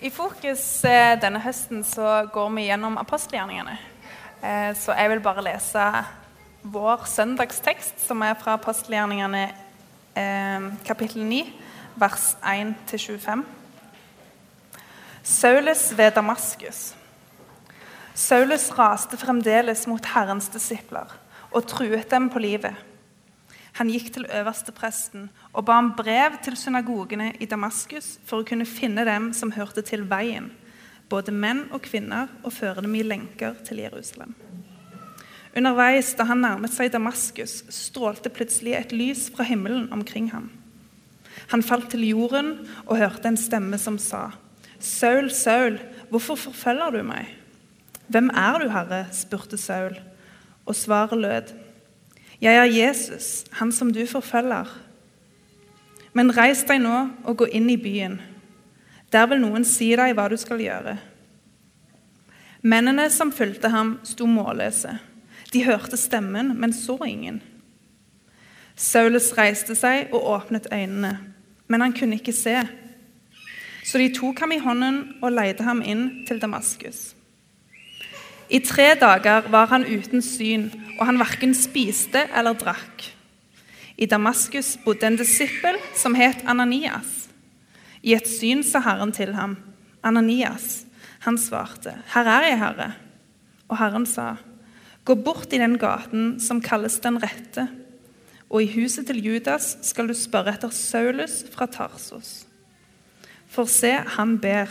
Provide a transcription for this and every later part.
I Fokus eh, denne høsten så går vi gjennom apostelgjerningene. Eh, Så jeg vil bare lese vår søndagstekst, som er fra apostelgjerningene eh, kapittel 9, vers 1-25. Saulus ved Damaskus. Saulus raste fremdeles mot Herrens disipler og truet dem på livet. Han gikk til øverstepresten og ba om brev til synagogene i Damaskus for å kunne finne dem som hørte til veien, både menn og kvinner, og føre dem i lenker til Jerusalem. Underveis da han nærmet seg Damaskus, strålte plutselig et lys fra himmelen omkring ham. Han falt til jorden og hørte en stemme som sa, Saul, Saul, hvorfor forfølger du meg? Hvem er du, Herre? spurte Saul, og svaret lød, Jeg er Jesus, han som du forfølger. Men reis deg nå og gå inn i byen. Der vil noen si deg hva du skal gjøre. Mennene som fulgte ham, sto målløse. De hørte stemmen, men så ingen. Saulus reiste seg og åpnet øynene, men han kunne ikke se. Så de tok ham i hånden og leide ham inn til Damaskus. I tre dager var han uten syn, og han verken spiste eller drakk. I Damaskus bodde en disippel som het Ananias. I et syn sa Herren til ham, 'Ananias.' Han svarte, 'Her er jeg, Herre.' Og Herren sa, 'Gå bort i den gaten som kalles Den rette, og i huset til Judas skal du spørre etter Saulus fra Tarsos.' For se, han ber,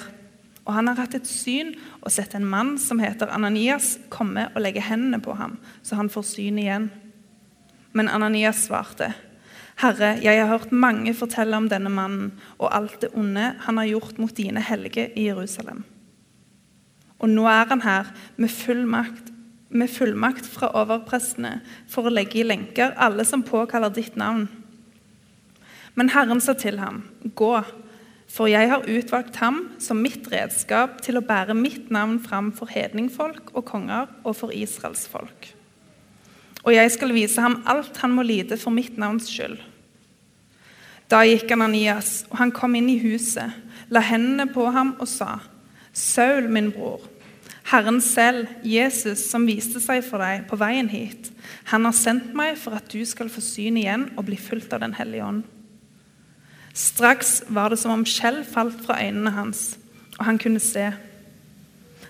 og han har hatt et syn og sett en mann som heter Ananias, komme og legge hendene på ham, så han får syn igjen. Men Ananias svarte, Herre, jeg har hørt mange fortelle om denne mannen og alt det onde han har gjort mot dine hellige i Jerusalem. Og nå er han her med fullmakt, med fullmakt fra overprestene for å legge i lenker alle som påkaller ditt navn. Men Herren sa til ham, gå, for jeg har utvalgt ham som mitt redskap til å bære mitt navn fram for hedningfolk og konger og for Israels folk. Og jeg skal vise ham alt han må lide for mitt navns skyld. Da gikk Ananias, og han kom inn i huset, la hendene på ham og sa, Saul, min bror, Herren selv, Jesus, som viste seg for deg på veien hit, han har sendt meg for at du skal få syn igjen og bli fulgt av Den hellige ånd. Straks var det som om skjell falt fra øynene hans, og han kunne se.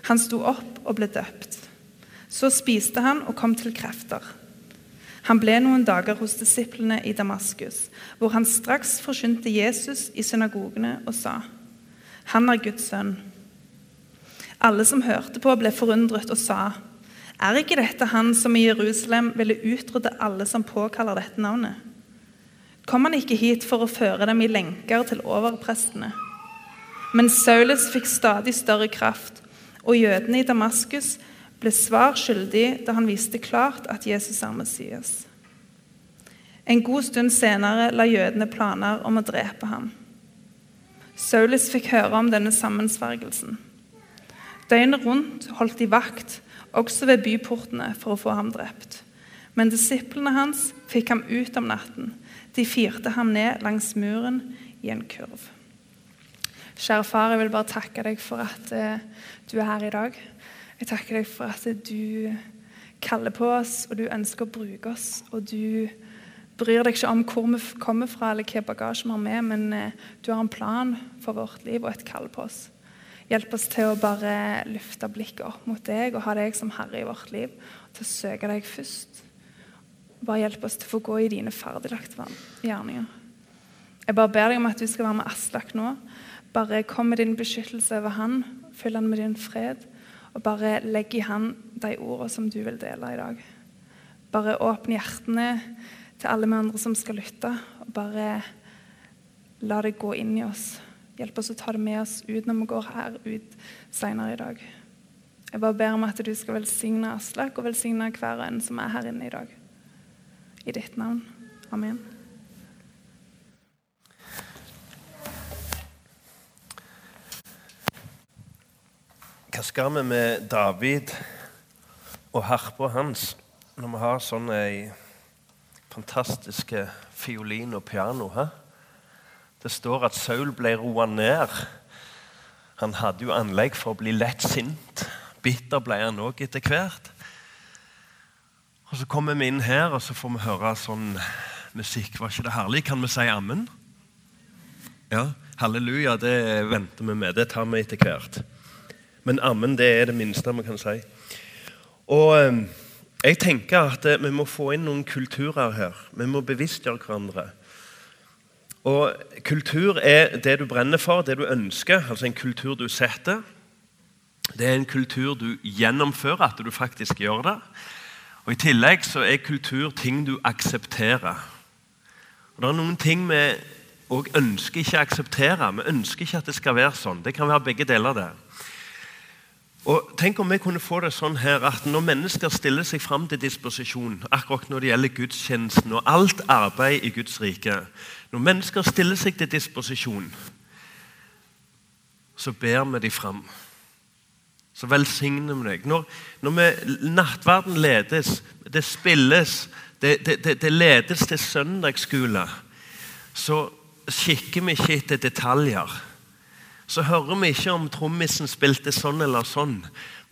Han sto opp og ble døpt. Så spiste han og kom til krefter. Han ble noen dager hos disiplene i Damaskus, hvor han straks forkynte Jesus i synagogene og sa, 'Han er Guds sønn'. Alle som hørte på, ble forundret og sa, 'Er ikke dette han som i Jerusalem ville utrydde alle som påkaller dette navnet?' Kom han ikke hit for å føre dem i lenker til overprestene? Men Saulus fikk stadig større kraft, og jødene i Damaskus ble svar skyldig da han viste klart at Jesus er Messias. En god stund senere la jødene planer om å drepe ham. Saulus fikk høre om denne sammensvergelsen. Døgnet rundt holdt de vakt, også ved byportene, for å få ham drept. Men disiplene hans fikk ham ut om natten. De firte ham ned langs muren i en kurv. Kjære far, jeg vil bare takke deg for at eh, du er her i dag. Jeg takker deg for at du kaller på oss, og du ønsker å bruke oss. Og du bryr deg ikke om hvor vi kommer fra eller hvilken bagasje vi har med, men eh, du har en plan for vårt liv og et kall på oss. Hjelp oss til å bare løfte blikket opp mot deg og ha deg som herre i vårt liv. Til å søke deg først. Bare hjelp oss til å få gå i dine ferdiglagte gjerninger. Jeg bare ber deg om at du skal være med Aslak nå. Bare kom med din beskyttelse over han. Fyll han med din fred. Og bare legg i han de ordene som du vil dele i dag. Bare åpne hjertene til alle vi andre som skal lytte. Og bare la det gå inn i oss. Hjelp oss å ta det med oss ut når vi går her ut senere i dag. Jeg bare ber om at du skal velsigne Aslak og velsigne hver og en som er her inne i dag. I ditt navn. Amen. Hva skal vi med David og harpa hans når vi har sånn ei fantastisk fiolin og piano? He? Det står at Saul ble roa ned. Han hadde jo anlegg for å bli lett sint. Bitter ble han òg etter hvert. Og Så kommer vi inn her, og så får vi høre sånn musikk. Var ikke det herlig? Kan vi si ammen? Ja. Halleluja, det venter vi med. Det tar vi etter hvert. Men ammen det er det minste vi kan si. Og eh, jeg tenker at eh, vi må få inn noen kulturer her. Vi må bevisstgjøre hverandre. Og Kultur er det du brenner for, det du ønsker. Altså en kultur du setter. Det er en kultur du gjennomfører, at du faktisk gjør det. Og I tillegg så er kultur ting du aksepterer. Og Det er noen ting vi òg ønsker ikke å akseptere. Vi ønsker ikke at det skal være sånn. Det kan være begge deler. det. Og Tenk om vi kunne få det sånn her at når mennesker stiller seg fram til disposisjon, akkurat når det gjelder gudstjenesten og alt arbeid i Guds rike Når mennesker stiller seg til disposisjon, så ber vi dem fram. Så velsigner vi deg. Når, når vi, nattverden ledes, det spilles, det, det, det ledes til søndagsskole, så kikker vi ikke etter detaljer. Så hører vi ikke om trommisen spilte sånn eller sånn,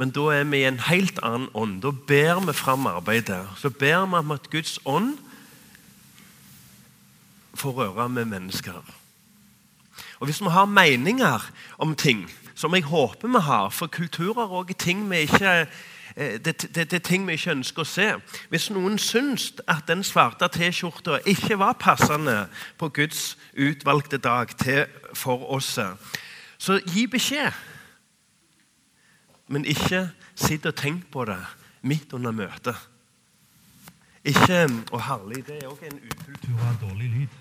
men da er vi i en helt annen ånd. Da ber vi fram arbeidet. Så ber vi om at Guds ånd får røre med mennesker. Og Hvis vi har meninger om ting, som jeg håper vi har, for kulturer og ting vi ikke Eh, det, det, det, er ting vi ikke ønsker å se. Hvis noen syns at den svarte T-skjorta ikke var passende på Guds utvalgte dag til for oss, så gi beskjed. Men ikke sitt og tenk på det midt under møtet. Ikke Å, herlig, det er òg en ukultur av dårlig lyd.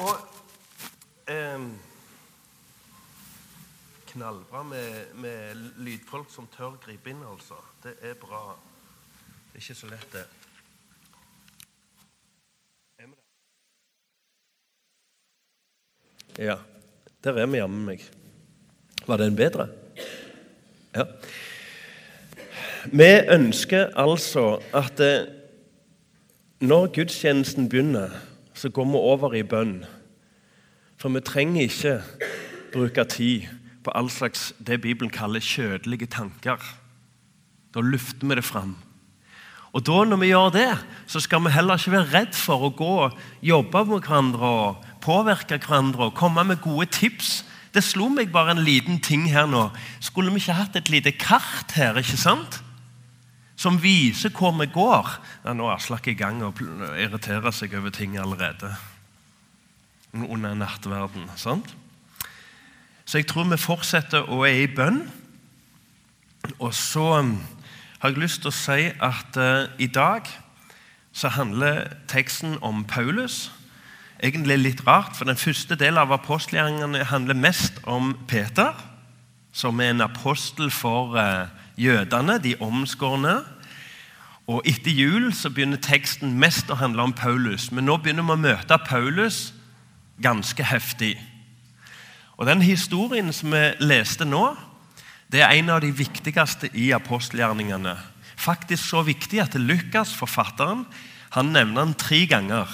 Og eh, knallbra med, med, lydfolk som tør gripe inn, altså. Det er bra. Det er ikke så lett, det. Ja. Der er vi jammen meg. Var den bedre? Ja. Vi ønsker altså at eh, når gudstjenesten begynner, så går vi over i bønn. For vi trenger ikke bruke tid på all slags det Bibelen kaller kjødelige tanker. Da lufter vi det fram. Og da Når vi gjør det, så skal vi heller ikke være redd for å gå og jobbe med hverandre og påvirke hverandre og komme med gode tips. Det slo meg bare en liten ting her nå. Skulle vi ikke hatt et lite kart her, ikke sant? Som viser hvor vi går? Ja, nå er Aslak i gang og irriterer seg over ting allerede. Under nattverden. sant? Så jeg tror vi fortsetter å er i bønn. Og så um, har jeg lyst til å si at uh, i dag så handler teksten om Paulus. Egentlig litt rart, for den første delen av apostelgjerningene handler mest om Peter, som er en apostel for uh, jødene, de omskårne. Og etter jul så begynner teksten mest å handle om Paulus. Men nå begynner vi å møte Paulus ganske heftig. Og Den historien som vi leste nå, det er en av de viktigste i apostelgjerningene. Faktisk så viktig at Lukas, forfatteren, han nevner den tre ganger.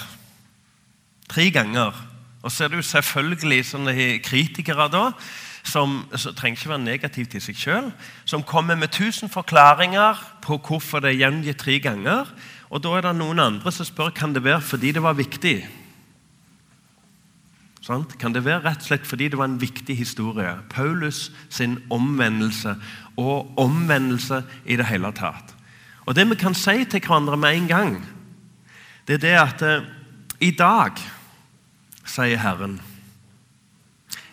Tre ganger. Og så er det jo selvfølgelig sånne kritikere da, som, trenger ikke være negative til seg sjøl, som kommer med tusen forklaringer på hvorfor det er gjengitt tre ganger. Og da er det noen andre som spør kan det være fordi det var viktig. Sant? Kan det være rett og slett fordi det var en viktig historie? Paulus sin omvendelse og omvendelse i det hele tatt. Og Det vi kan si til hverandre med en gang, det er det at eh, i dag, sier Herren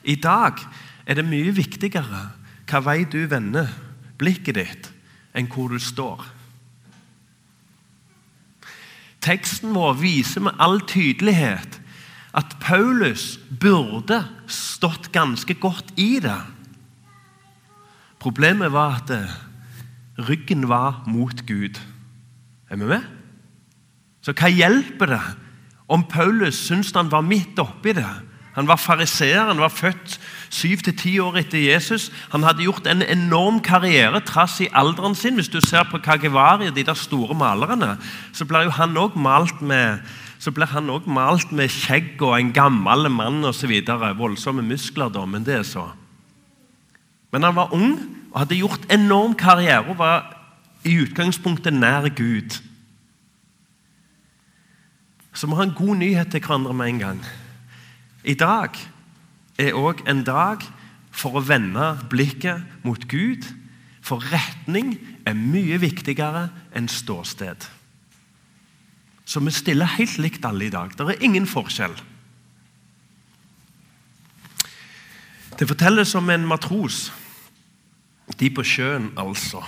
I dag er det mye viktigere hva vei du vender blikket ditt, enn hvor du står. Teksten vår viser med all tydelighet at Paulus burde stått ganske godt i det. Problemet var at eh, ryggen var mot Gud. Er vi med? Så hva hjelper det om Paulus syns han var midt oppi det? Han var fariseer, han var født syv til ti år etter Jesus. Han hadde gjort en enorm karriere trass i alderen sin. Hvis du ser på Kagevari, de der store malerne, så blir jo han òg malt med så blir han også malt med skjegg og en gammel mann osv. Voldsomme muskler, da, men det er så. Men han var ung og hadde gjort enorm karriere og var i utgangspunktet nær Gud. Så vi har en god nyhet til hverandre med en gang. I dag er òg en dag for å vende blikket mot Gud. For retning er mye viktigere enn ståsted. Så vi stiller helt likt alle i dag. Det er ingen forskjell. Det fortelles om en matros, de på sjøen altså,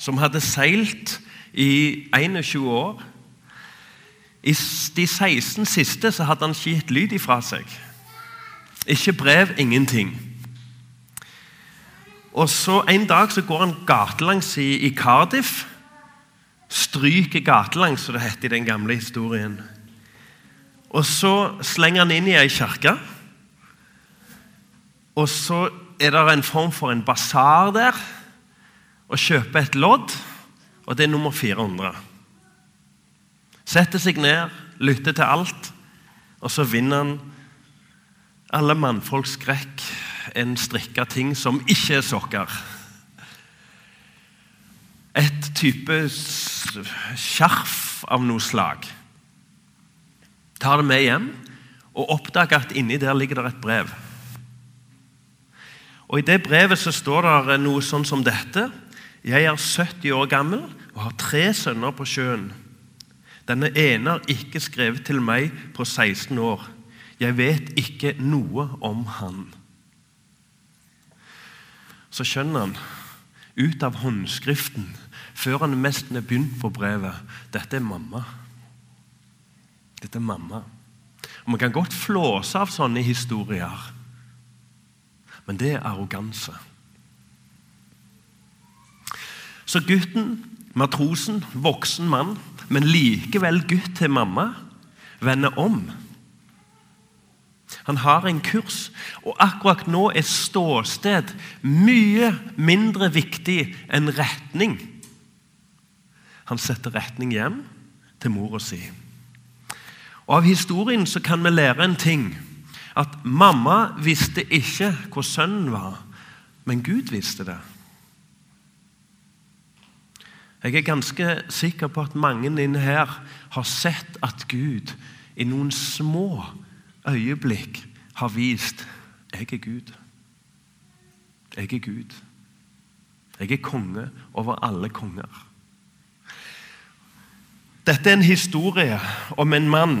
som hadde seilt i 21 år. I de 16 siste så hadde han ikke gitt lyd ifra seg. Ikke brev, ingenting. Og så En dag så går han gatelangs i, i Cardiff stryker gatelangs, som det heter i den gamle historien. Og så slenger han inn i ei kirke. Og så er det en form for en basar der. Og kjøper et lodd, og det er nummer 400. Setter seg ned, lytter til alt, og så vinner han alle mannfolks skrekk en strikka ting som ikke er sokker et type skjerf av noe slag. Tar det med hjem og oppdager at inni der ligger det et brev. Og I det brevet så står det noe sånn som dette. Jeg er 70 år gammel og har tre sønner på sjøen. Denne ene har ikke skrevet til meg på 16 år. Jeg vet ikke noe om han. Så skjønner han ut av håndskriften før han nesten er begynt på brevet. Dette er mamma. Dette er mamma. Og Vi kan godt flåse av sånne historier, men det er arroganse. Så gutten, matrosen, voksen mann, men likevel gutt til mamma, vender om han har en kurs, og akkurat nå er ståsted mye mindre viktig enn retning. Han setter retning hjem til mora si. Og Av historien så kan vi lære en ting. At mamma visste ikke hvor sønnen var, men Gud visste det. Jeg er ganske sikker på at mange inne her har sett at Gud i noen små øyeblikk har vist jeg er Gud. Jeg er Gud. Jeg er konge over alle konger. Dette er en historie om en mann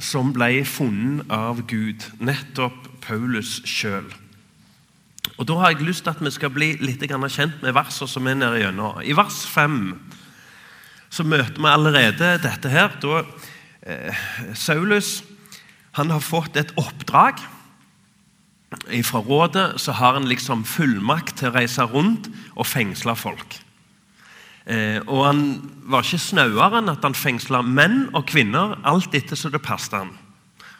som ble funnet av Gud, nettopp Paulus sjøl. Og Da har jeg lyst til at vi skal bli litt kjent med versene som er nede gjennom. I vers 5 så møter vi allerede dette her. Da eh, Saulus han har fått et oppdrag. Fra rådet så har han liksom fullmakt til å reise rundt og fengsle folk. Eh, og Han var ikke snauere enn at han fengsla menn og kvinner alt etter så det passet han.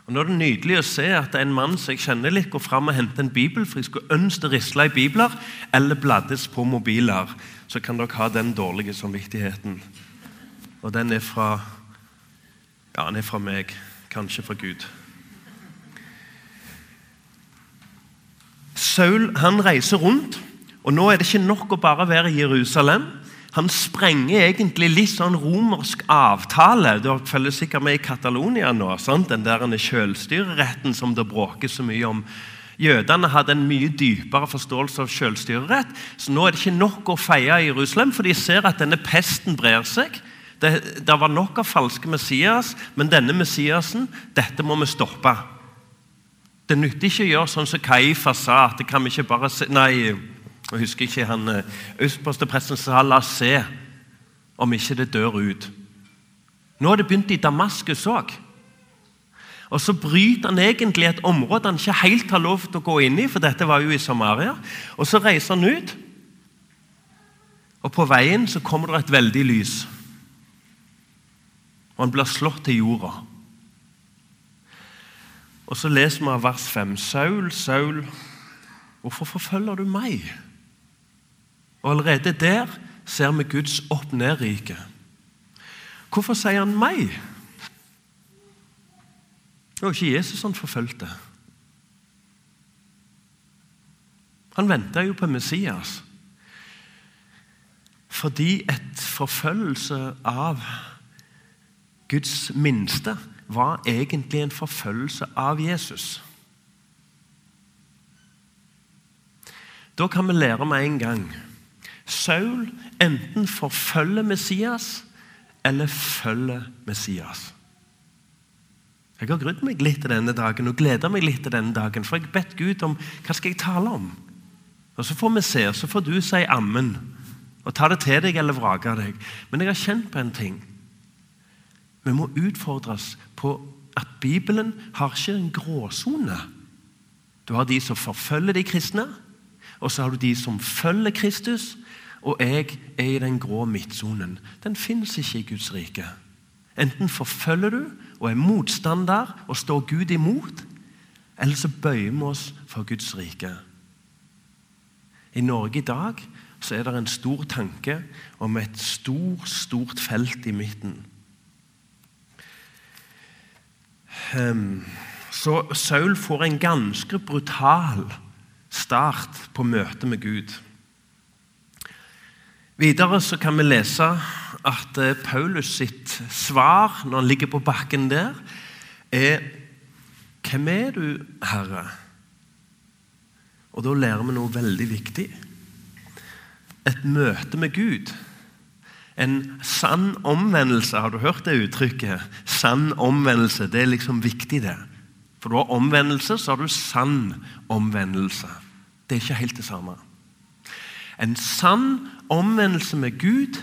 Og Nå er det nydelig å se at en mann som jeg kjenner litt, går fram og henter en bibel, for jeg skulle ønske risla i bibler eller bladdes på mobiler. Så kan dere ha den dårlige samvittigheten. Og den er fra Ja, den er fra meg, kanskje fra Gud. Saul han reiser rundt, og nå er det ikke nok å bare være i Jerusalem. Han sprenger egentlig litt sånn romersk avtale. Du følger sikkert med i Catalonia nå. Sant? Den der selvstyreretten som det bråkes så mye om. Jødene hadde en mye dypere forståelse av selvstyrerett. Så nå er det ikke nok å feie i Jerusalem, for de ser at denne pesten brer seg. Det, det var nok av falske Messias, men denne Messiasen, dette må vi stoppe. Det nytter ikke å gjøre sånn som Kaifas sa. at det kan vi ikke bare se, Nei, jeg husker ikke han Østpostepresten eh, sa 'la oss se om ikke det dør ut'. Nå har det begynt i Damaskus òg. Og så bryter han egentlig et område han ikke helt har lov til å gå inn i, for dette var jo i Samaria. Og så reiser han ut, og på veien så kommer det et veldig lys. Og han blir slått til jorda. Og så leser vi av vers 5. Saul, Saul, Hvorfor forfølger du meg? Og Allerede der ser vi Guds opp-ned-rike. Hvorfor sier han meg? Det var ikke Jesus han forfulgte. Han venta jo på Messias. Fordi et forfølgelse av Guds minste var egentlig en forfølgelse av Jesus. Da kan vi lære med en gang. Saul enten forfølger Messias eller følger Messias. Jeg har grudd meg litt til denne dagen og gleder meg litt til denne dagen, for jeg bedt Gud om hva skal jeg tale om. Og Så får vi se, og så får du si ammen og ta det til deg eller vrake deg. Men jeg har kjent på en ting. Vi må utfordres på at Bibelen har ikke en gråsone. Du har de som forfølger de kristne, og så har du de som følger Kristus. Og jeg er i den grå midtsonen. Den fins ikke i Guds rike. Enten forfølger du og er motstander og står Gud imot, eller så bøyer vi oss for Guds rike. I Norge i dag så er det en stor tanke om et stort, stort felt i midten. Ehm, så Saul får en ganske brutal start på møtet med Gud. Videre så kan vi lese at eh, Paulus sitt svar når han ligger på bakken der, er Hvem er du, Herre? Og da lærer vi noe veldig viktig. Et møte med Gud. En sann omvendelse. Har du hørt det uttrykket? Sann omvendelse. Det er liksom viktig, det. For du har omvendelse, så har du sann omvendelse. Det er ikke helt det samme. En sann omvendelse med Gud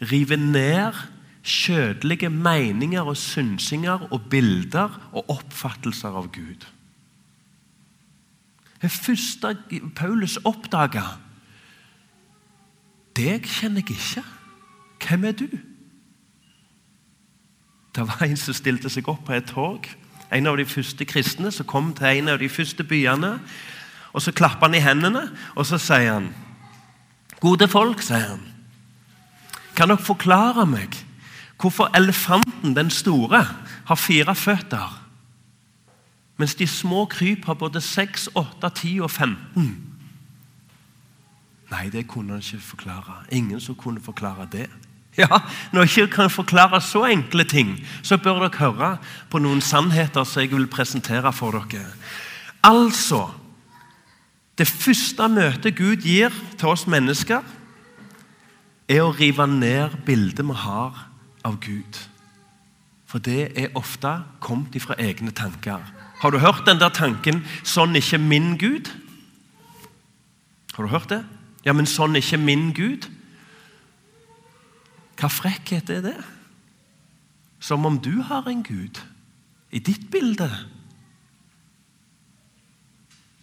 river ned kjødelige meninger og synsinger og bilder og oppfattelser av Gud. Det første Paulus oppdaga Deg kjenner jeg ikke. Hvem er du? Det var en som stilte seg opp på et tog. En av de første kristne som kom til en av de første byene. Og Så klapper han i hendene, og så sier han Gode folk, sier han. Kan dere forklare meg hvorfor elefanten, den store, har fire føtter, mens de små kryp har både 6, 8, 10 og 15? Nei, det kunne han ikke forklare. Ingen som kunne forklare det. Ja, Når jeg ikke kan forklare så enkle ting, så bør dere høre på noen sannheter som jeg vil presentere for dere. Altså Det første møtet Gud gir til oss mennesker, er å rive ned bildet vi har av Gud. For det er ofte kommet ifra egne tanker. Har du hørt den der tanken 'sånn ikke min Gud'? Har du hørt det? Ja, men sånn ikke min Gud. Hva frekkhet er det? Som om du har en Gud i ditt bilde.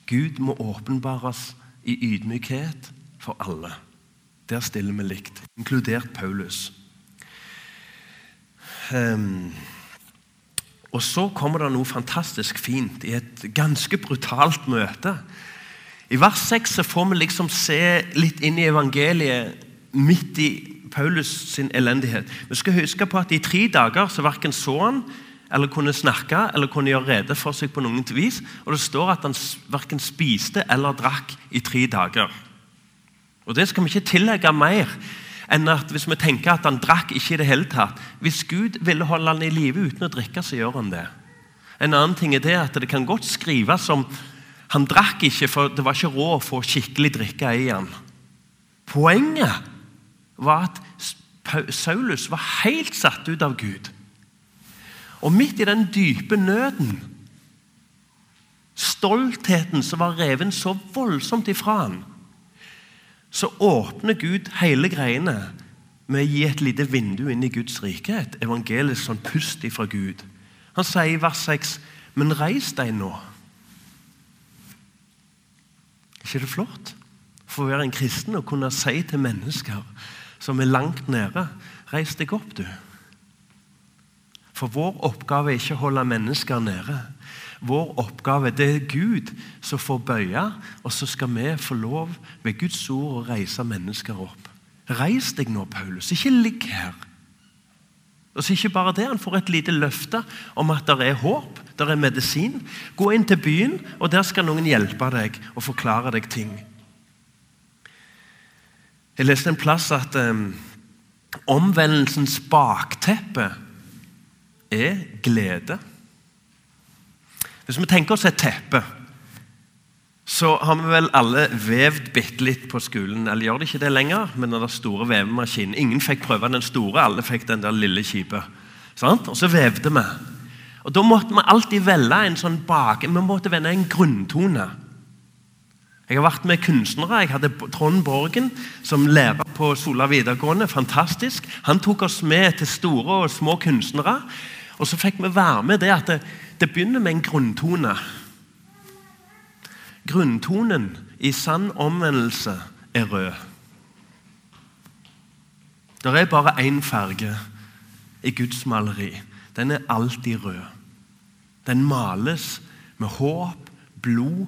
Gud må åpenbares i ydmykhet for alle. Der stiller vi likt, inkludert Paulus. Um, og så kommer det noe fantastisk fint i et ganske brutalt møte. I vers 6 får vi liksom se litt inn i evangeliet midt i Paulus sin elendighet. Vi skal huske på at I tre dager så verken så han eller kunne snakke eller kunne gjøre rede for seg på noen vis. Og det står at han verken spiste eller drakk i tre dager. Og Det skal vi ikke tillegge mer enn at hvis vi tenker at han drakk ikke i det hele tatt Hvis Gud ville holde han i live uten å drikke, så gjør han det. En annen ting er det at det kan godt skrives som han drakk ikke, for det var ikke råd å få skikkelig drikke i han. Poenget var at Saulus var helt satt ut av Gud. Og midt i den dype nøden, stoltheten som var reven så voldsomt ifra han, så åpner Gud hele greiene med å gi et lite vindu inn i Guds rike. Et evangelisk sånn pust ifra Gud. Han sier i vers 6.: Men reis deg nå ikke det flott? For å være en kristen og kunne si til mennesker som er langt nede Reis deg opp, du. For vår oppgave er ikke å holde mennesker nede. Vår oppgave det er Gud som får bøye, og så skal vi få lov ved Guds ord å reise mennesker opp. Reis deg nå, Paulus. Ikke ligg her. Og så ikke bare det, Han får et lite løfte om at det er håp, det er medisin. Gå inn til byen, og der skal noen hjelpe deg og forklare deg ting. Jeg leste en plass at um, omvendelsens bakteppe er glede. Hvis vi tenker oss et teppe, så har vi vel alle vevd bitte litt på skolen. Eller gjør det ikke det lenger? med den store vevemaskinen. Ingen fikk prøve den store, alle fikk den der lille kjipe. Og så vevde vi. Og Da måtte vi alltid velge en sånn bak, vi måtte vende en grunntone. Jeg har vært med kunstnere. Jeg hadde Trond Borgen som lærer på Sola videregående. Fantastisk. Han tok oss med til store og små kunstnere. Og så fikk vi være med det at det, det begynner med en grunntone. Grunntonen i sann omvendelse er rød. Det er bare én farge i Guds maleri. Den er alltid rød. Den males med håp, blod,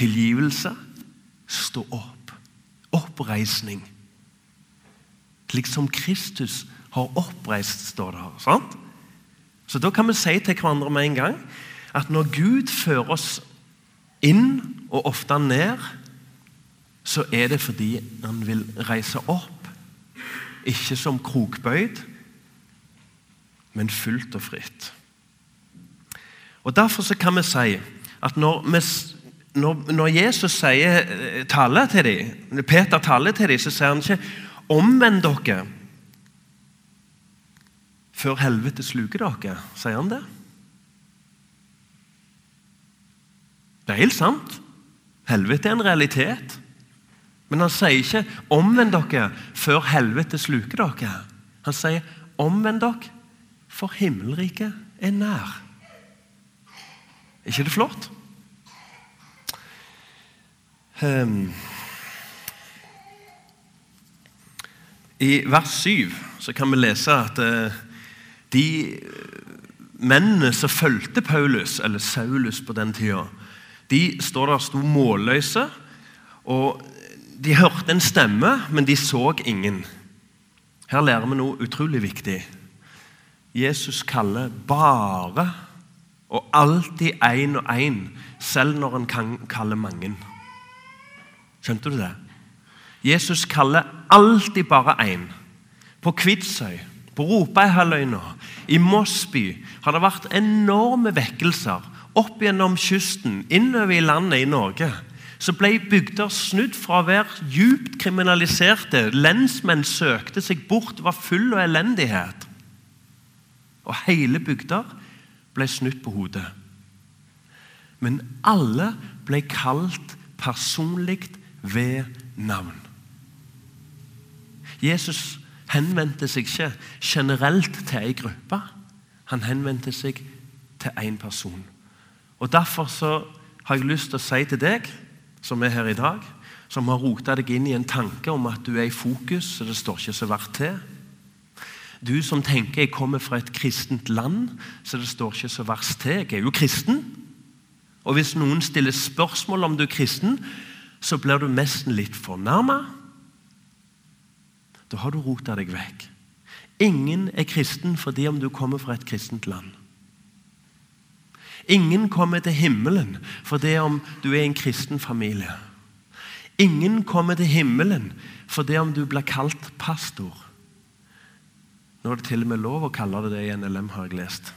tilgivelse. Stå opp. Oppreisning. Slik som Kristus har oppreist, står det her. sant? Så Da kan vi si til hverandre med en gang at når Gud fører oss inn, og ofte ned, så er det fordi han vil reise opp. Ikke som krokbøyd, men fullt og fritt. Og Derfor så kan vi si at når, vi, når, når Jesus sier, eh, taler til dem, Peter taler til dem, så sier han ikke 'omvend dere' før helvete sluker dere. Sier han det? Det er helt sant. Helvete er en realitet. Men han sier ikke 'omvend dere før helvete sluker dere'. Han sier 'omvend dere, for himmelriket er nær'. Er ikke det flott? Um, I vers 7 så kan vi lese at uh, de mennene som fulgte Paulus, eller Saulus på den tida, de står der sto målløse. og De hørte en stemme, men de så ingen. Her lærer vi noe utrolig viktig. Jesus kaller bare og alltid én og én, selv når han kalle mange. Skjønte du det? Jesus kaller alltid bare én. På Kvitsøy, på Ropeihalvøya, i Mossby har det vært enorme vekkelser opp gjennom kysten, innover i landet i Norge. Så ble bygder snudd fra å være djupt kriminaliserte. Lensmenn søkte seg bort, var full av elendighet. Og hele bygder ble snudd på hodet. Men alle ble kalt personlig ved navn. Jesus henvendte seg ikke generelt til ei gruppe. Han henvendte seg til én person. Og Derfor så har jeg lyst til å si til deg som er her i dag, som har rota deg inn i en tanke om at du er i fokus, så det står ikke så verdt til. Du som tenker jeg kommer fra et kristent land, så det står ikke så verst til. Jeg er jo kristen. Og hvis noen stiller spørsmål om du er kristen, så blir du nesten litt fornærma. Da har du rota deg vekk. Ingen er kristen fordi om du kommer fra et kristent land. Ingen kommer til himmelen fordi om du er en kristen familie. Ingen kommer til himmelen fordi om du blir kalt pastor. Nå er det til og med lov å kalle det det i NLM, har jeg lest.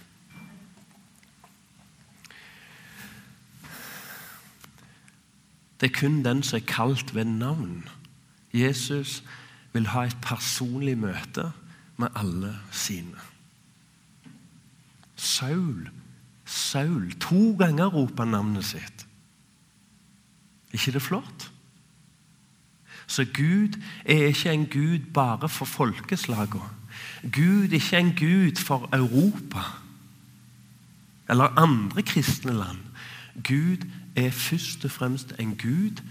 Det er kun den som er kalt ved navn. Jesus vil ha et personlig møte med alle sine. Saul, Saul To ganger roper navnet sitt. ikke det flott? Så Gud er ikke en gud bare for folkeslagene. Gud er ikke en gud for Europa eller andre kristne land. Gud er først og fremst en gud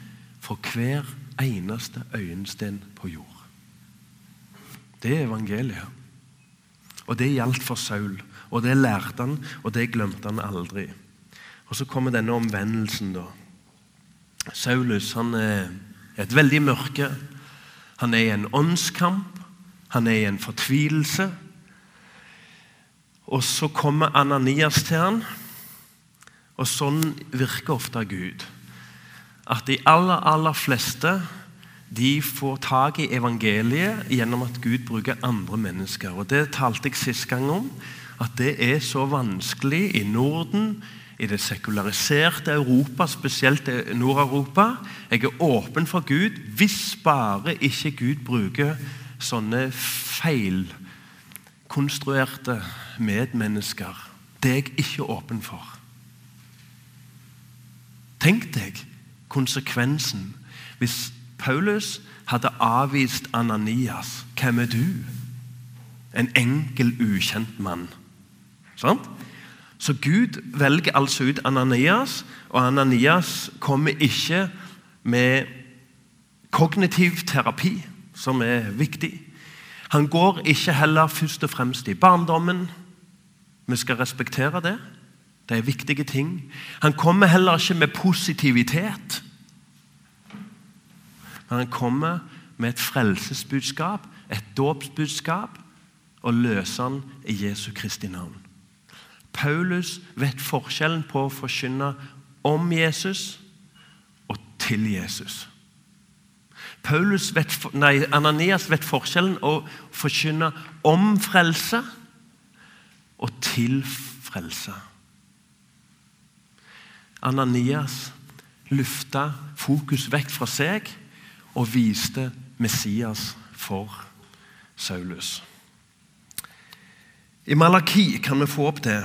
for hver eneste øyensten på jord. Det er evangeliet. Og det gjaldt for Saul. Og det lærte han, og det glemte han aldri. Og Så kommer denne omvendelsen. da. Saulus han er et veldig mørke. Han er i en åndskamp. Han er i en fortvilelse. Og så kommer Ananias til han, og sånn virker ofte Gud. At de aller, aller fleste de får tak i evangeliet gjennom at Gud bruker andre mennesker. Og Det talte jeg sist gang om. At det er så vanskelig i Norden, i det sekulariserte Europa, spesielt Nord-Europa. Jeg er åpen for Gud hvis bare ikke Gud bruker sånne feilkonstruerte medmennesker. Det er jeg ikke åpen for. Tenk deg konsekvensen hvis Paulus hadde avvist Ananias. Hvem er du? En enkel, ukjent mann. Sant? Så Gud velger altså ut Ananias, og Ananias kommer ikke med kognitiv terapi, som er viktig. Han går ikke heller først og fremst i barndommen. Vi skal respektere det. Det er viktige ting. Han kommer heller ikke med positivitet. Men han kommer med et frelsesbudskap, et dåpsbudskap, og løser han i Jesu Kristi navn. Paulus vet forskjellen på å forkynne om Jesus og til Jesus. Vet, nei, Ananias vet forskjellen å forkynne om frelse og til frelse. Ananias lufta fokus vekk fra seg og viste Messias for Saulus. I Malaki kan vi få opp det.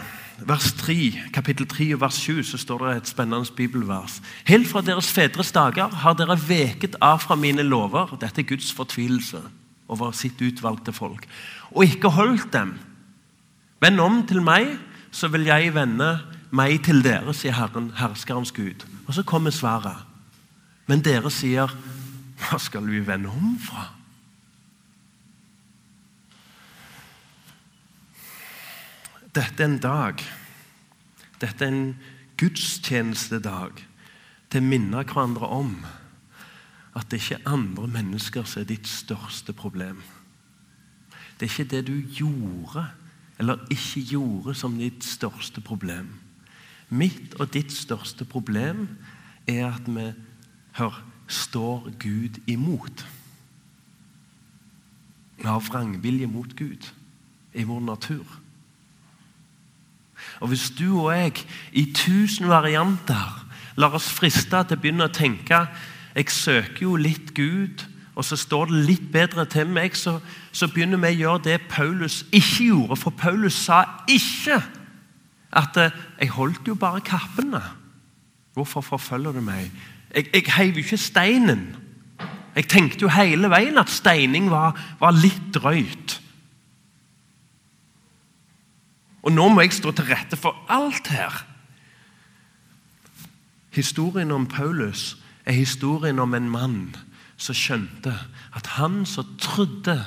Vers 3, kapittel 3 og vers 7 så står det et spennende bibelvers. Helt fra deres fedres dager har dere veket av fra mine lover. Dette er Guds fortvilelse over sitt utvalgte folk. Og ikke holdt dem. Vend om til meg, så vil jeg vende meg til dere, sier Herren, herskerens Gud. Og så kommer svaret. Men dere sier, hva skal vi vende om fra? Dette er en dag. Dette er en gudstjenestedag til å minne hverandre om at det ikke er andre mennesker som er ditt største problem. Det er ikke det du gjorde eller ikke gjorde, som ditt største problem. Mitt og ditt største problem er at vi hør, står Gud imot. Vi har vrangvilje mot Gud i vår natur. Og Hvis du og jeg i tusen varianter lar oss friste til å begynne å tenke jeg søker jo litt Gud, og så står det litt bedre til meg, så, så begynner vi å gjøre det Paulus ikke gjorde. For Paulus sa ikke at eh, 'jeg holdt jo bare kappene'. Hvorfor forfølger du meg? Jeg, jeg heiv jo ikke steinen. Jeg tenkte jo hele veien at steining var, var litt drøyt. Og nå må jeg stå til rette for alt her. Historien om Paulus er historien om en mann som skjønte at han som trodde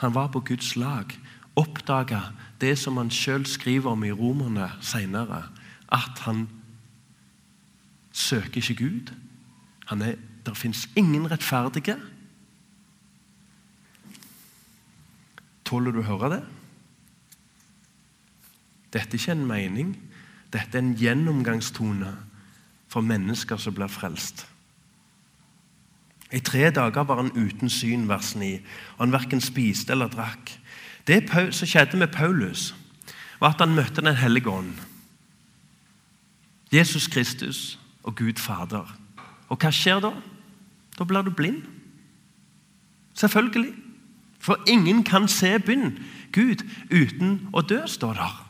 han var på Guds lag, oppdaga det som han sjøl skriver om i Romerne senere, at han søker ikke Gud. Han er, der fins ingen rettferdige. Tåler du å høre det? Dette er ikke en mening. Dette er en gjennomgangstone for mennesker som blir frelst. I tre dager var han uten syn, vers 9, og han verken spiste eller drakk. Det som skjedde med Paulus, var at han møtte Den hellige ånd. Jesus Kristus og Gud Fader. Og hva skjer da? Da blir du blind. Selvfølgelig. For ingen kan se bunn, Gud, uten å dø, står der.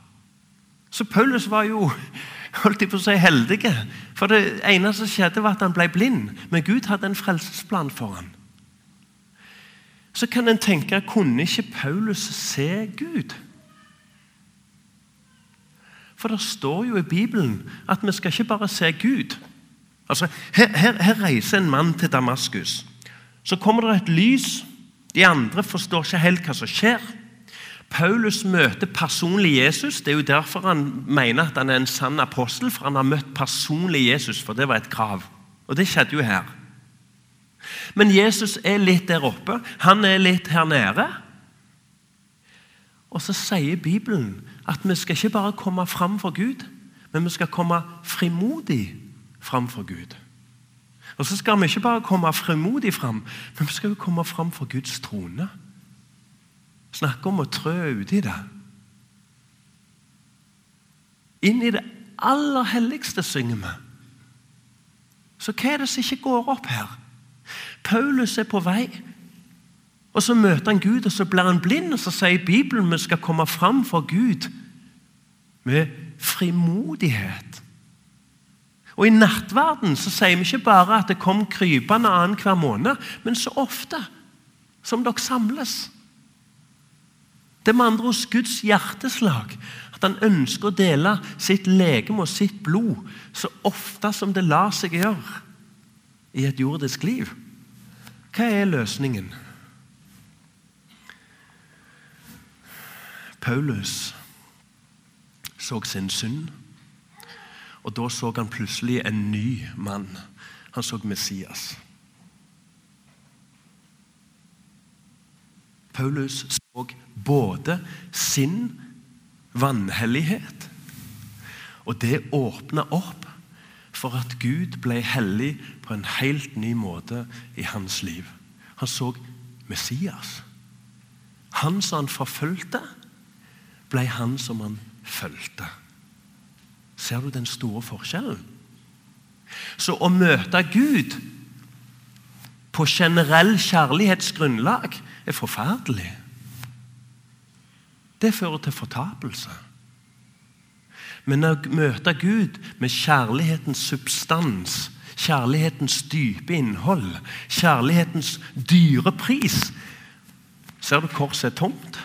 Så Paulus var jo holdt jeg på å si, heldige. For det eneste som skjedde, var at han ble blind. Men Gud hadde en frelsesplan for ham. Så kan en tenke kunne ikke Paulus se Gud? For det står jo i Bibelen at vi skal ikke bare se Gud. Altså, her, her, her reiser en mann til Damaskus. Så kommer det et lys. De andre forstår ikke helt hva som skjer. Paulus møter personlig Jesus. Det er jo derfor han mener at han er en sann apostel. For han har møtt personlig Jesus, for det var et krav. Og det skjedde jo her. Men Jesus er litt der oppe. Han er litt her nede. Og så sier Bibelen at vi skal ikke bare komme fram for Gud, men vi skal komme frimodig fram for Gud. Og så skal vi ikke bare komme frimodig fram, men vi skal jo komme fram for Guds trone. Snakke om å trø uti det. Inn i det aller helligste synger vi. Så hva er det som ikke går opp her? Paulus er på vei, og så møter han Gud, og så blir han blind. Og så sier Bibelen vi skal komme fram for Gud med frimodighet. Og I nattverden så sier vi ikke bare at det kom krypende annenhver måned, men så ofte som dere samles. Det er med andre hos Guds hjerteslag at han ønsker å dele sitt legeme og sitt blod så ofte som det lar seg gjøre i et jordisk liv. Hva er løsningen? Paulus så sin synd, og da så han plutselig en ny mann. Han så Messias. Paulus så både sin vanhellighet, og det åpna opp for at Gud ble hellig på en helt ny måte i hans liv. Han så Messias. Han som han forfulgte, ble han som han fulgte. Ser du den store forskjellen? Så å møte Gud på generell kjærlighetsgrunnlag er forferdelig. Det fører til fortapelse. Men å møte Gud med kjærlighetens substans, kjærlighetens dype innhold, kjærlighetens dyre pris Ser du korset er tomt?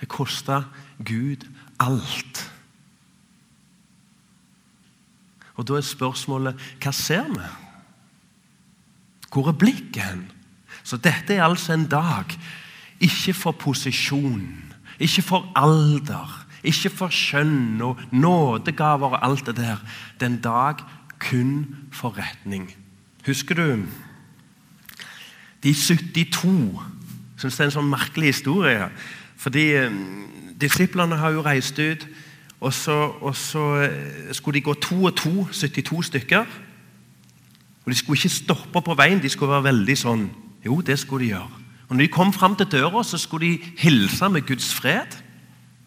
Det kosta Gud alt. Og Da er spørsmålet hva ser vi? Hvor er blikket hen? Så dette er altså en dag ikke for posisjon, ikke for alder, ikke for skjønn og nådegaver og alt det der. Det er en dag kun for retning. Husker du de 72? Syns det er en sånn merkelig historie. Fordi eh, disiplene har jo reist ut, og så, og så eh, skulle de gå to og to, 72 stykker. Og De skulle ikke stoppe på veien, de skulle være veldig sånn Jo, det skulle de gjøre. Og når de kom fram til døra, så skulle de hilse med Guds fred.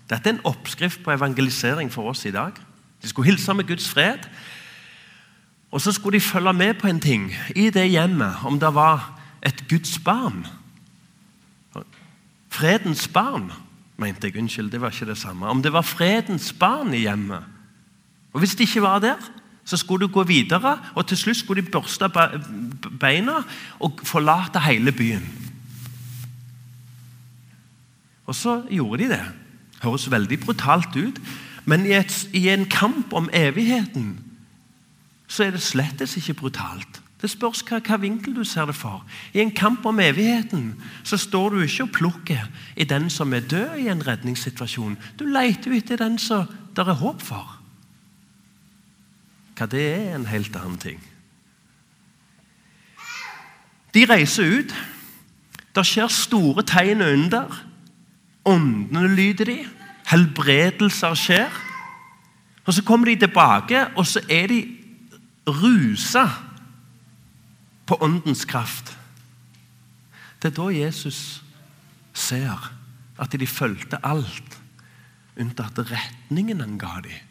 Dette er en oppskrift på evangelisering for oss i dag. De skulle hilse med Guds fred. Og så skulle de følge med på en ting i det hjemmet, om det var et Guds barn. Fredens barn, mente jeg. Unnskyld, det var ikke det samme. Om det var fredens barn i hjemmet. Og Hvis det ikke var der, så skulle du gå videre, og til slutt skulle de børste beina og forlate hele byen. Og så gjorde de det. Høres veldig brutalt ut, men i, et, i en kamp om evigheten så er det slettes ikke brutalt. Det spørs hva, hva, vinkel du ser det for. I en kamp om evigheten så står du ikke og plukker i den som er død i en redningssituasjon. Du leter jo etter den som det er håp for. Hva det er, en helt annen ting. De reiser ut. Det skjer store tegn under. Åndene lyder de. Helbredelser skjer. Og Så kommer de tilbake, og så er de rusa på åndens kraft. Det er da Jesus ser at de fulgte alt unntatt retningen han ga dem.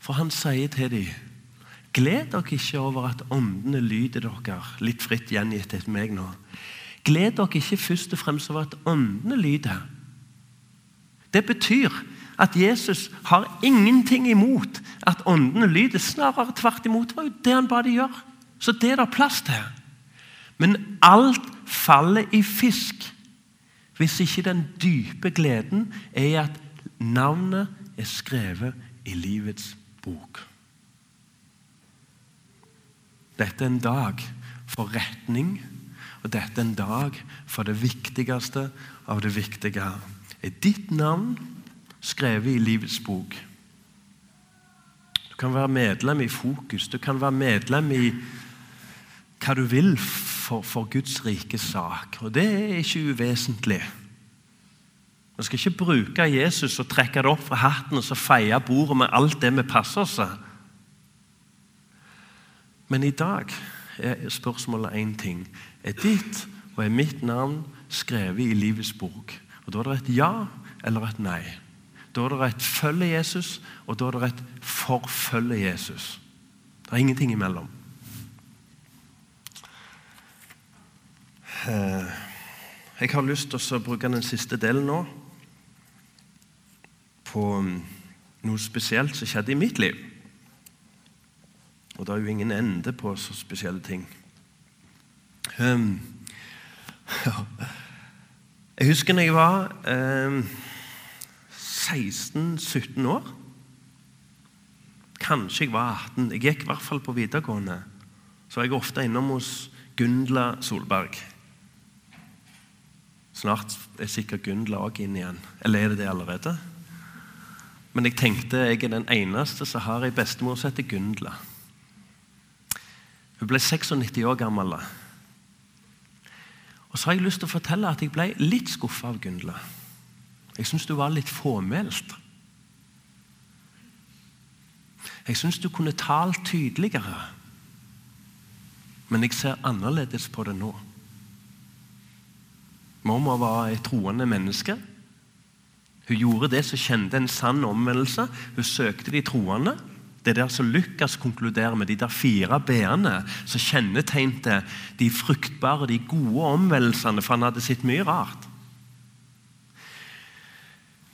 For han sier til dem Gled dere ikke over at åndene lyder dere, litt fritt gjengitt etter meg nå. Gled dere ikke først og fremst over at åndene lyder. Det betyr at Jesus har ingenting imot at åndene lyder. Snarere tvert imot. Var jo det han ba de gjøre. Så det er det plass til. Men alt faller i fisk hvis ikke den dype gleden er i at navnet er skrevet i livets bok. Dette er en dag for retning Og dette er en dag for det viktigste av det viktige. Er ditt navn skrevet i livets bok? Du kan være medlem i Fokus. Du kan være medlem i hva du vil for, for Guds rike sak. Og det er ikke uvesentlig. Vi skal ikke bruke Jesus og trekke det opp fra hatten og så feie bordet med alt det vi passer oss. Men i dag er spørsmålet én ting. Er ditt og er mitt navn skrevet i livets bok? Og Da er det et ja eller et nei. Da er det et følge Jesus, og da er det et forfølge Jesus. Det er ingenting imellom. Eh, jeg har lyst til å bruke den siste delen nå på mm, noe spesielt som skjedde i mitt liv. Og det er jo ingen ende på så spesielle ting. Um, Jeg husker når jeg var um, 16-17 år. Kanskje jeg var 18. Jeg gikk i hvert fall på videregående. Så var jeg ofte innom hos Gundla Solberg. Snart er sikkert Gundla òg inn igjen. Eller er det det allerede? Men jeg tenkte jeg er den eneste som har ei bestemor som heter Gundla. Hun ble 96 år gammel. Og så har jeg lyst til å fortelle at jeg ble litt skuffa av Gundla. Jeg syns du var litt fåmælt. Jeg syns du kunne talt tydeligere. Men jeg ser annerledes på det nå. Mormor var et troende menneske. Hun gjorde det som kjente en sann omvendelse. Hun søkte de troende. Det der som Lukas konkluderer med, de der fire b-ene som kjennetegnte de fruktbare, de gode omvendelsene, for han hadde sett mye rart.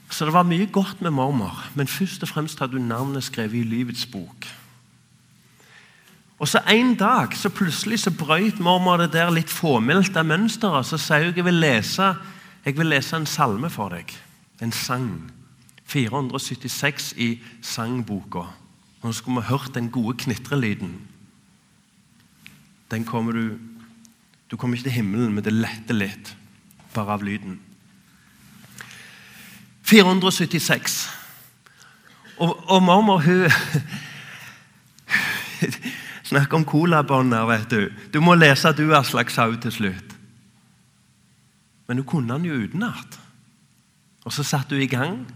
Så det var mye godt med mormor, men først og fremst hadde hun navnet skrevet i livets bok. Og så En dag så plutselig så brøyt mormor det der litt fåmælte mønsteret. Så sa hun jeg vil lese, jeg vil lese en salme for deg en sang. 476 i sangboka. Nå skulle vi hørt den gode knitrelyden. Den kommer du Du kommer ikke til himmelen, men det letter litt bare av lyden. 476. Og, og mormor, hun Snakk om colabånder, vet du. Du må lese du, Aslak Sau, til slutt. Men hun kunne den jo utenat. Og Så satte du i gang,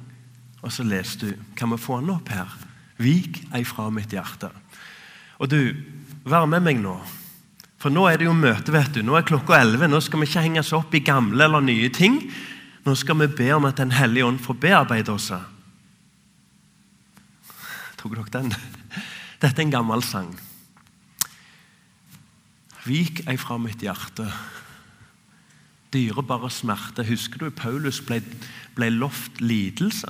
og så leste du. Kan vi få den opp her? Vik ei fra mitt hjerte. Og du, vær med meg nå. For nå er det jo møte. vet du. Nå er klokka 11. Nå skal vi ikke henge oss opp i gamle eller nye ting. Nå skal vi be om at Den hellige ånd får bearbeide oss. Tok dere den? Dette er en gammel sang. Vik ei fra mitt hjerte dyrebare smerte. Husker du Paulus ble, ble lovt lidelse?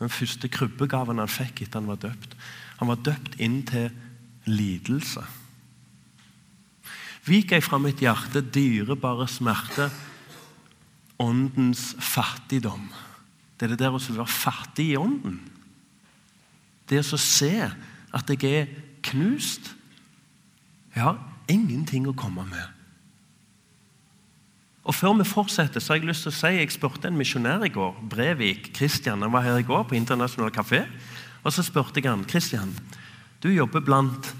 Den første krybbegaven han fikk etter han var døpt. Han var døpt inn til lidelse. Vik ei fra mitt hjerte dyrebare smerte, åndens fattigdom. Det er det der å være fattig i ånden. Det å se at jeg er knust. Jeg har ingenting å komme med. Og Før vi fortsetter, så har jeg lyst til å si jeg spurte en misjonær i går. Brevik Kristian, han var her i går på Internasjonal kafé. Og Så spurte jeg han, Kristian, du jobber blant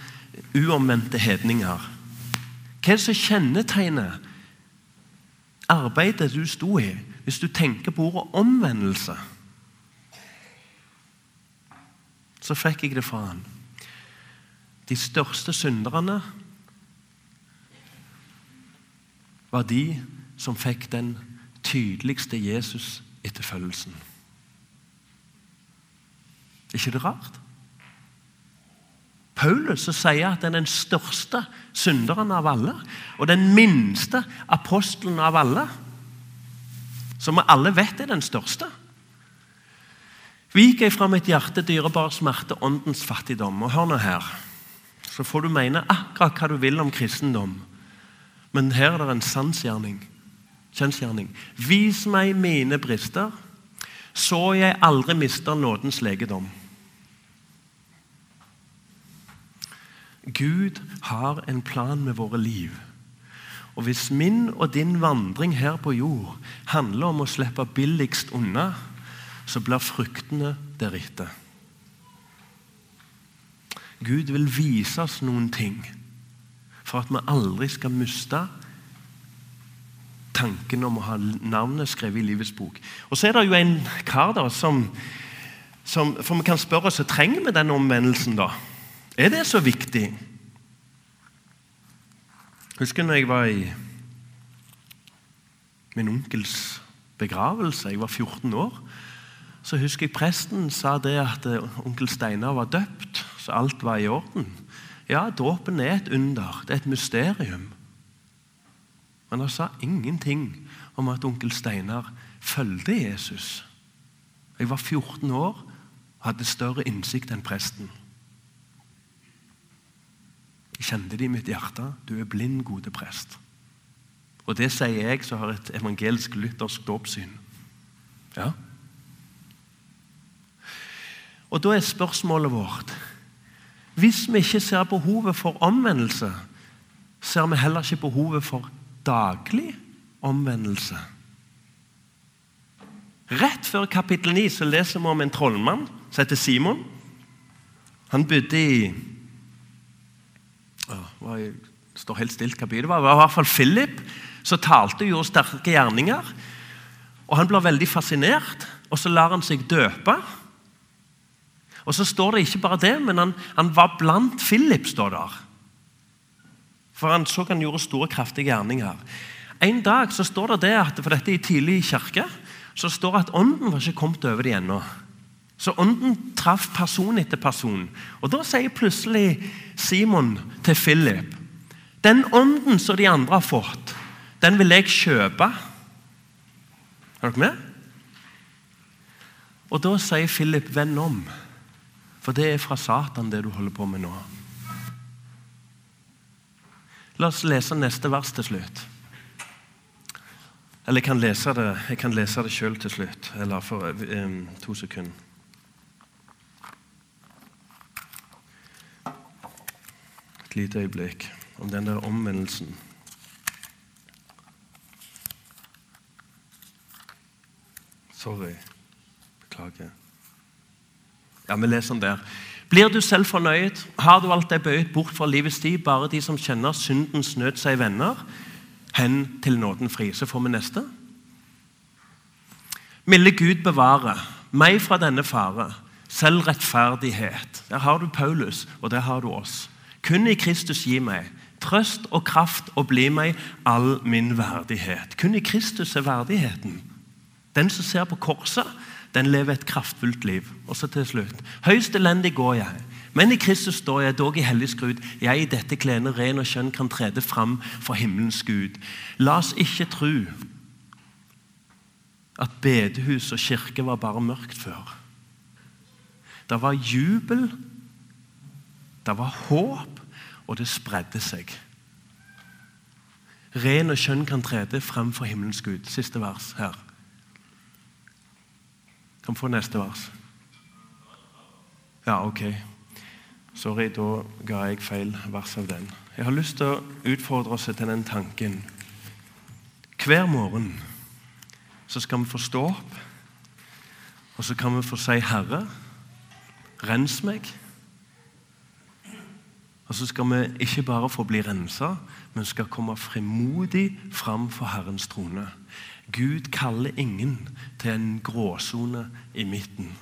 uomvendte hedninger. Hva er det som kjennetegner arbeidet du sto i, hvis du tenker på ordet omvendelse? Så fikk jeg det fra han. De største synderne var de som fikk den tydeligste Jesus-etterfølgelsen. Er ikke det rart? Paulus sier at han er den største synderen av alle. Og den minste apostelen av alle. Som vi alle vet er den største. Vik fra mitt hjerte dyrebar smerte, åndens fattigdom. Og hør nå her, så får du mene akkurat hva du vil om kristendom. Men her er det en sannsgjerning kjensgjerning. Vis meg mine brister, så jeg aldri mister nådens legedom. Gud har en plan med våre liv. Og Hvis min og din vandring her på jord handler om å slippe billigst unna, så blir fruktene deretter. Gud vil vise oss noen ting for at vi aldri skal miste tanken om å ha navnet skrevet i livets bok. Og Så er det jo en kar da som, som For vi kan spørre oss trenger vi den omvendelsen. da? Er det så viktig? Husker når jeg var i min onkels begravelse. Jeg var 14 år. Så husker jeg presten sa det at eh, onkel Steinar var døpt, så alt var i orden. Ja, dåpen er et under. Det er et mysterium. Men han sa ingenting om at onkel Steinar fulgte Jesus. Jeg var 14 år og hadde større innsikt enn presten. Jeg kjente det i mitt hjerte. Du er blind, gode prest. Og det sier jeg som har et evangelisk luthersk dåpssyn. Ja. Og da er spørsmålet vårt Hvis vi ikke ser behovet for omvendelse, ser vi heller ikke behovet for daglig omvendelse. Rett før kapittel 9 så leser vi om en trollmann som heter Simon. Han bodde i Det står helt stilt kapittel. Det var i hvert fall Philip som talte og gjorde sterke gjerninger. Og Han blir veldig fascinert, og så lar han seg døpe. Og så står det ikke bare det, men han, han var blant Philip, står der. For han så han gjorde store, kraftige gjerninger. En dag så står det det at, for dette i tidlig kirke, så står det at ånden var ikke kommet over dem ennå. Så ånden traff person etter person. Og Da sier plutselig Simon til Philip Den ånden som de andre har fått, den vil jeg kjøpe. Er dere med? Og Da sier Philip 'venn om', for det er fra Satan, det du holder på med nå. La oss lese neste vers til slutt. Eller jeg kan lese det, jeg kan lese det sjøl til slutt. Eller for um, to sekunder. Et lite øyeblikk om den der omvendelsen. Sorry. Beklager. Ja, vi leser den der. Blir du selv fornøyd? Har du alt det bøyd bort fra livets tid? Bare de som kjenner syndens nød, seg venner? Hen til nåden fri. Så får vi neste. Milde Gud bevare meg fra denne fare. Selvrettferdighet. Der har du Paulus, og der har du oss. Kun i Kristus gi meg trøst og kraft og bli meg all min verdighet. Kun i Kristus er verdigheten. Den som ser på korset, den lever et kraftfullt liv. Og så til slutt. Høyst elendig går jeg, men i Kristus står jeg dog i hellig skrud. Jeg i dette klene ren og skjønn kan trede fram for himmelens Gud. La oss ikke tro at bedehus og kirke var bare mørkt før. Det var jubel, det var håp, og det spredde seg. Ren og skjønn kan trede frem for himmelens Gud. Siste vers her. Kan få neste vers. Ja, ok. Sorry, da ga jeg feil vers av den. Jeg har lyst til å utfordre oss til den tanken. Hver morgen så skal vi få stå opp, og så kan vi få si 'Herre, rens meg'. Og så skal vi ikke bare få bli rensa, men skal komme frimodig fram for Herrens trone. Gud kaller ingen til en gråsone i midten.